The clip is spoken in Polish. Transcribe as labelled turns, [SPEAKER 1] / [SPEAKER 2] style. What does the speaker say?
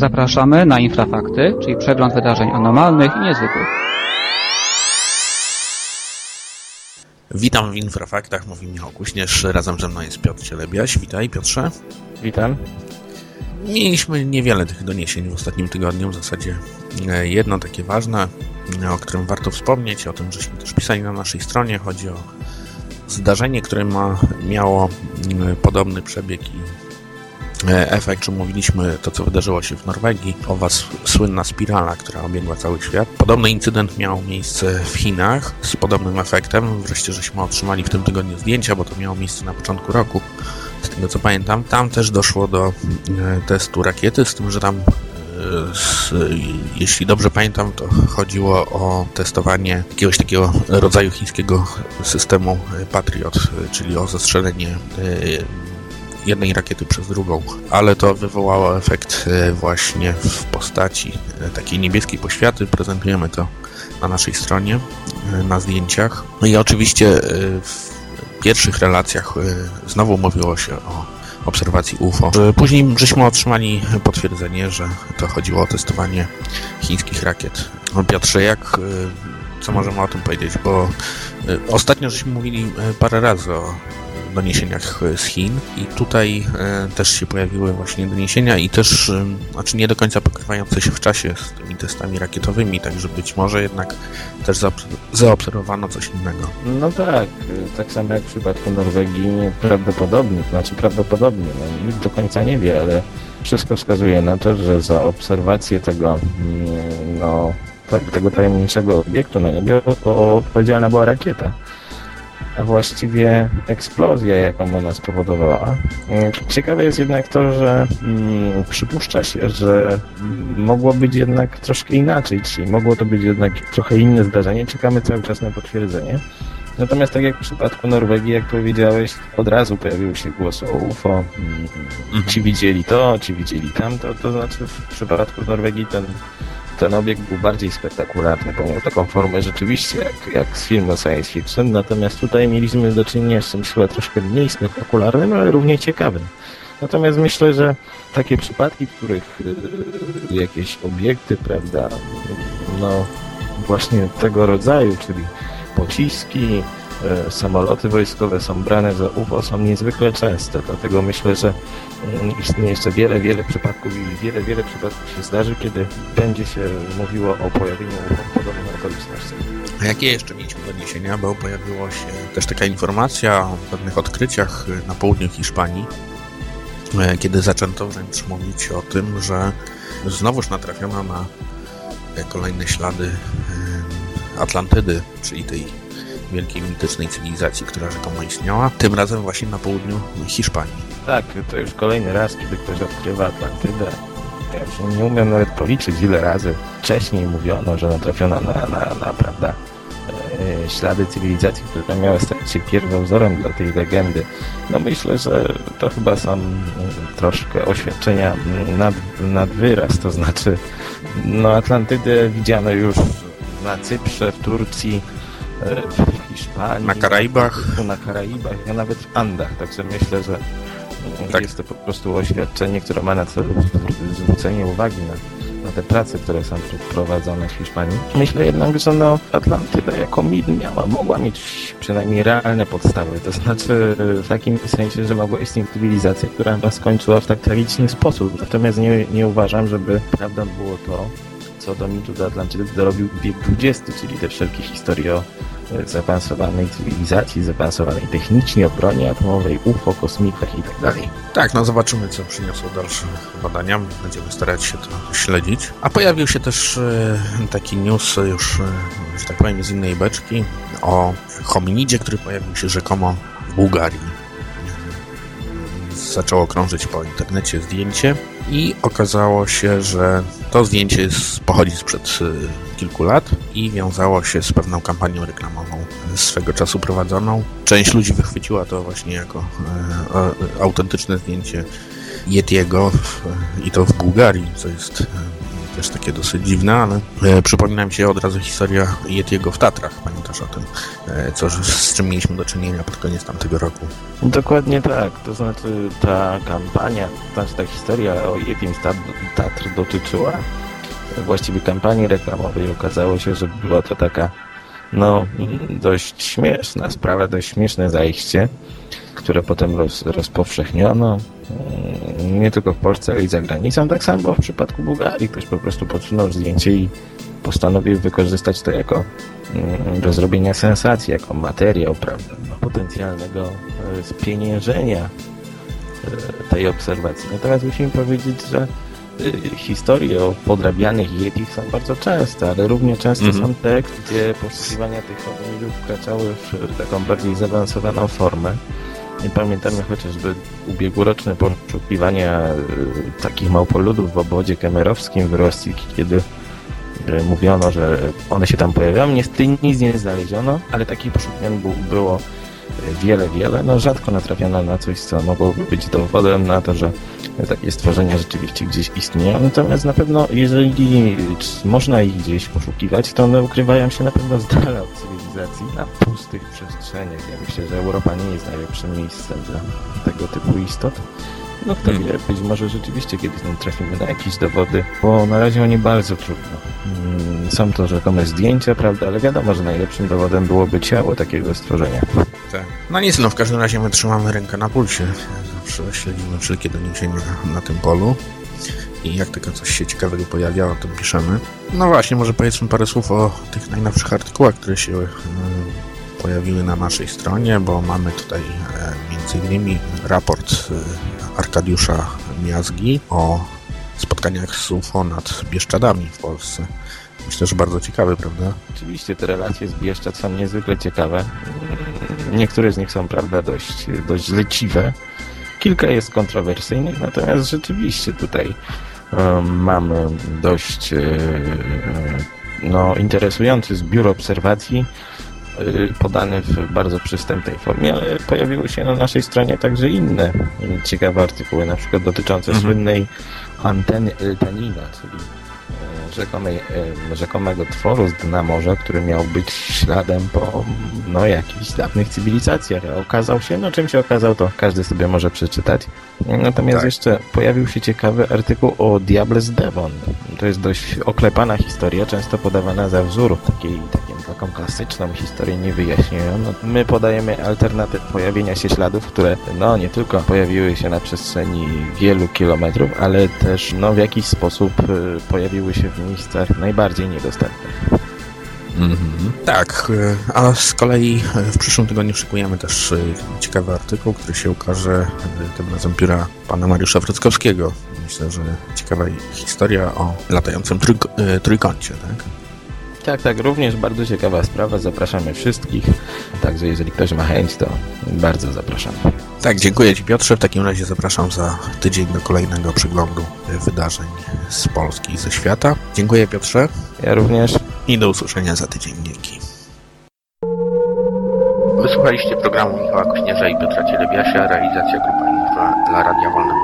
[SPEAKER 1] Zapraszamy na Infrafakty, czyli przegląd wydarzeń anormalnych i niezwykłych.
[SPEAKER 2] Witam w Infrafaktach, mówi Michał Kuśnierz, razem ze mną jest Piotr Cielebiaś. Witaj Piotrze.
[SPEAKER 3] Witam.
[SPEAKER 2] Mieliśmy niewiele tych doniesień w ostatnim tygodniu, w zasadzie e, jedno takie ważne, o którym warto wspomnieć, o tym żeśmy też pisali na naszej stronie. Chodzi o zdarzenie, które ma, miało podobny przebieg i e, efekt, że mówiliśmy to, co wydarzyło się w Norwegii, owa słynna spirala, która obiegła cały świat. Podobny incydent miał miejsce w Chinach z podobnym efektem. Wreszcie żeśmy otrzymali w tym tygodniu zdjęcia, bo to miało miejsce na początku roku. Z tego co pamiętam, tam też doszło do e, testu rakiety, z tym, że tam z, jeśli dobrze pamiętam, to chodziło o testowanie jakiegoś takiego rodzaju chińskiego systemu Patriot, czyli o zastrzelenie e, jednej rakiety przez drugą, ale to wywołało efekt e, właśnie w postaci e, takiej niebieskiej poświaty. Prezentujemy to na naszej stronie, na zdjęciach. No i oczywiście w pierwszych relacjach znowu mówiło się o obserwacji UFO. Później żeśmy otrzymali potwierdzenie, że to chodziło o testowanie chińskich rakiet. No, Piotrze, jak, co możemy o tym powiedzieć? Bo ostatnio żeśmy mówili parę razy o doniesieniach z Chin i tutaj e, też się pojawiły właśnie doniesienia i też, e, znaczy nie do końca pokrywające się w czasie z tymi testami rakietowymi, także być może jednak też zaobserwowano coś innego.
[SPEAKER 3] No tak, tak samo jak w przypadku Norwegii prawdopodobnie, znaczy prawdopodobnie, no, nikt do końca nie wie, ale wszystko wskazuje na to, że za obserwację tego, mm, no, tego tajemniczego obiektu na niebie odpowiedzialna była rakieta a właściwie eksplozja, jaką ona spowodowała. Ciekawe jest jednak to, że mm, przypuszcza się, że mogło być jednak troszkę inaczej, czyli mogło to być jednak trochę inne zdarzenie. Czekamy cały czas na potwierdzenie. Natomiast tak jak w przypadku Norwegii, jak powiedziałeś, od razu pojawił się głos o UFO. Mhm. Ci widzieli to, ci widzieli tamto. To znaczy w przypadku Norwegii ten ten obiekt był bardziej spektakularny, bo miał taką formę rzeczywiście jak, jak z filmu science fiction, natomiast tutaj mieliśmy do czynienia z czymś chyba troszkę mniej spektakularnym, ale równie ciekawym. Natomiast myślę, że takie przypadki, w których y, jakieś obiekty, prawda, no właśnie tego rodzaju, czyli pociski, samoloty wojskowe są brane za UFO, są niezwykle częste, dlatego myślę, że istnieje jeszcze wiele, wiele przypadków i wiele, wiele przypadków się zdarzy, kiedy będzie się mówiło o pojawieniu podobnych okoliczności.
[SPEAKER 2] A jakie jeszcze mieliśmy doniesienia? Bo pojawiła się też taka informacja o pewnych odkryciach na południu Hiszpanii, e, kiedy zaczęto wręcz mówić o tym, że znowuż natrafiono na kolejne ślady Atlantydy, czyli tej wielkiej mitycznej cywilizacji, która rzekomo istniała, tym razem właśnie na południu Hiszpanii.
[SPEAKER 3] Tak, to już kolejny raz, kiedy ktoś odkrywa Atlantydę. Ja nie umiem nawet policzyć, ile razy wcześniej mówiono, że natrafiono na, na, na prawda, e, ślady cywilizacji, które miały stać się pierwowzorem dla tej legendy. No myślę, że to chyba są troszkę oświadczenia nad, nad wyraz, to znaczy no Atlantydę widziano już na Cyprze, w Turcji, e, Hiszpanii.
[SPEAKER 2] Na Karaibach.
[SPEAKER 3] Na Karaibach, a nawet w Andach, także myślę, że tak. Jest to po prostu oświadczenie, które ma na celu zwrócenie uwagi na, na te prace, które są prowadzone w Hiszpanii. Myślę jednak, że no, Atlantyda jako mit miała, mogła mieć przynajmniej realne podstawy. To znaczy w takim sensie, że mogła istnieć cywilizacja, która skończyła w tak tragiczny sposób. Natomiast nie, nie uważam, żeby prawdą było to, co do mitu do Atlantydy dorobił wiek XX, czyli te wszelkie historie o zaawansowanej cywilizacji, zaawansowanej technicznie, o atomowej, UFO, kosmitach i tak dalej.
[SPEAKER 2] Tak, no zobaczymy, co przyniosą dalsze badania. Będziemy starać się to śledzić. A pojawił się też e, taki news już, e, że tak powiem, z innej beczki o hominidzie, który pojawił się rzekomo w Bułgarii. Zaczęło krążyć po internecie zdjęcie i okazało się, że to zdjęcie jest, pochodzi sprzed y, kilku lat i wiązało się z pewną kampanią reklamową swego czasu prowadzoną. Część ludzi wychwyciła to właśnie jako e, e, autentyczne zdjęcie Yetiego i to w Bułgarii, co jest, też takie dosyć dziwne, ale e, przypomina mi się od razu historia Yetiego w Tatrach. Pamiętasz o tym, e, co, z czym mieliśmy do czynienia pod koniec tamtego roku?
[SPEAKER 3] Dokładnie tak. To znaczy ta kampania, to znaczy ta historia o Yetim Tatr dotyczyła właściwie kampanii reklamowej. Okazało się, że była to taka no, dość śmieszna sprawa, dość śmieszne zajście, które potem roz, rozpowszechniono mm, nie tylko w Polsce, ale i za granicą. Tak samo było w przypadku Bułgarii. Ktoś po prostu podsunął zdjęcie i postanowił wykorzystać to jako mm, do zrobienia sensacji, jako materiał prawda, no, potencjalnego e, spieniężenia e, tej obserwacji. Natomiast musimy powiedzieć, że historie o podrabianych Yetich są bardzo częste, ale równie często mm -hmm. są te, gdzie poszukiwania tych hominidów wkraczały w taką bardziej zaawansowaną formę. Nie pamiętamy chociażby ubiegłoroczne poszukiwania y, takich małpoludów w obodzie kemerowskim w Rosji, kiedy y, mówiono, że one się tam pojawiają. Niestety nic nie znaleziono, ale takich poszukiwań było wiele, wiele. No rzadko natrafiano na coś, co mogłoby być dowodem na to, że takie stworzenia rzeczywiście gdzieś istnieją. Natomiast na pewno, jeżeli można ich gdzieś poszukiwać, to one ukrywają się na pewno z dala od cywilizacji, na pustych przestrzeniach. Ja myślę, że Europa nie jest najlepszym miejscem dla tego typu istot. No kto hmm. wie, być może rzeczywiście kiedyś trafimy na jakieś dowody, bo na razie o nie bardzo trudno. Mm, są to rzekome zdjęcia, prawda, ale wiadomo, że najlepszym dowodem byłoby ciało takiego stworzenia.
[SPEAKER 2] Tak. No nic, no w każdym razie my trzymamy rękę na pulsie. Zawsze śledzimy wszelkie doniesienia na tym polu. I jak tylko coś się ciekawego pojawia, o tym piszemy. No właśnie, może powiedzmy parę słów o tych najnowszych artykułach, które się e, pojawiły na naszej stronie, bo mamy tutaj e, innymi raport e, Arkadiusza Miazgi o spotkaniach z UFO nad Bieszczadami w Polsce. Myślę, że bardzo ciekawe, prawda?
[SPEAKER 3] Oczywiście te relacje z Bieszczad są niezwykle ciekawe. Niektóre z nich są, prawda, dość, dość leciwe. Kilka jest kontrowersyjnych, natomiast rzeczywiście tutaj mamy dość e, no, interesujący zbiór obserwacji Y, podany w bardzo przystępnej formie, ale pojawiły się na naszej stronie także inne ciekawe artykuły, na przykład dotyczące mhm. słynnej anteny Eltanina, czyli rzekomej, rzekomego tworu z dna morza, który miał być śladem po no, jakichś dawnych cywilizacjach. A okazał się, no czym się okazał, to każdy sobie może przeczytać. Natomiast tak. jeszcze pojawił się ciekawy artykuł o Diables Devon. To jest dość oklepana historia, często podawana za wzór takiej, takiej taką klasyczną historię nie wyjaśniają. No, my podajemy alternatyw pojawienia się śladów, które no nie tylko pojawiły się na przestrzeni wielu kilometrów, ale też no w jakiś sposób y, pojawiły się w miejscach najbardziej niedostępnych.
[SPEAKER 2] Mm -hmm. Tak, e, a z kolei e, w przyszłym tygodniu szykujemy też e, ciekawy artykuł, który się ukaże tym razem pióra pana Mariusza Wrockowskiego. Myślę, że ciekawa historia o latającym trójk trójkącie, tak?
[SPEAKER 3] Tak, tak, również bardzo ciekawa sprawa. Zapraszamy wszystkich. Także jeżeli ktoś ma chęć, to bardzo zapraszamy.
[SPEAKER 2] Tak, dziękuję Ci Piotrze. W takim razie zapraszam za tydzień do kolejnego przeglądu wydarzeń z Polski i ze świata. Dziękuję Piotrze.
[SPEAKER 3] Ja również.
[SPEAKER 2] I do usłyszenia za tydzień. Dzięki. Wysłuchaliście programu Michała Kośnierza i Piotra Cielebiasia, realizacja Grupa Infra dla Radia Wolnego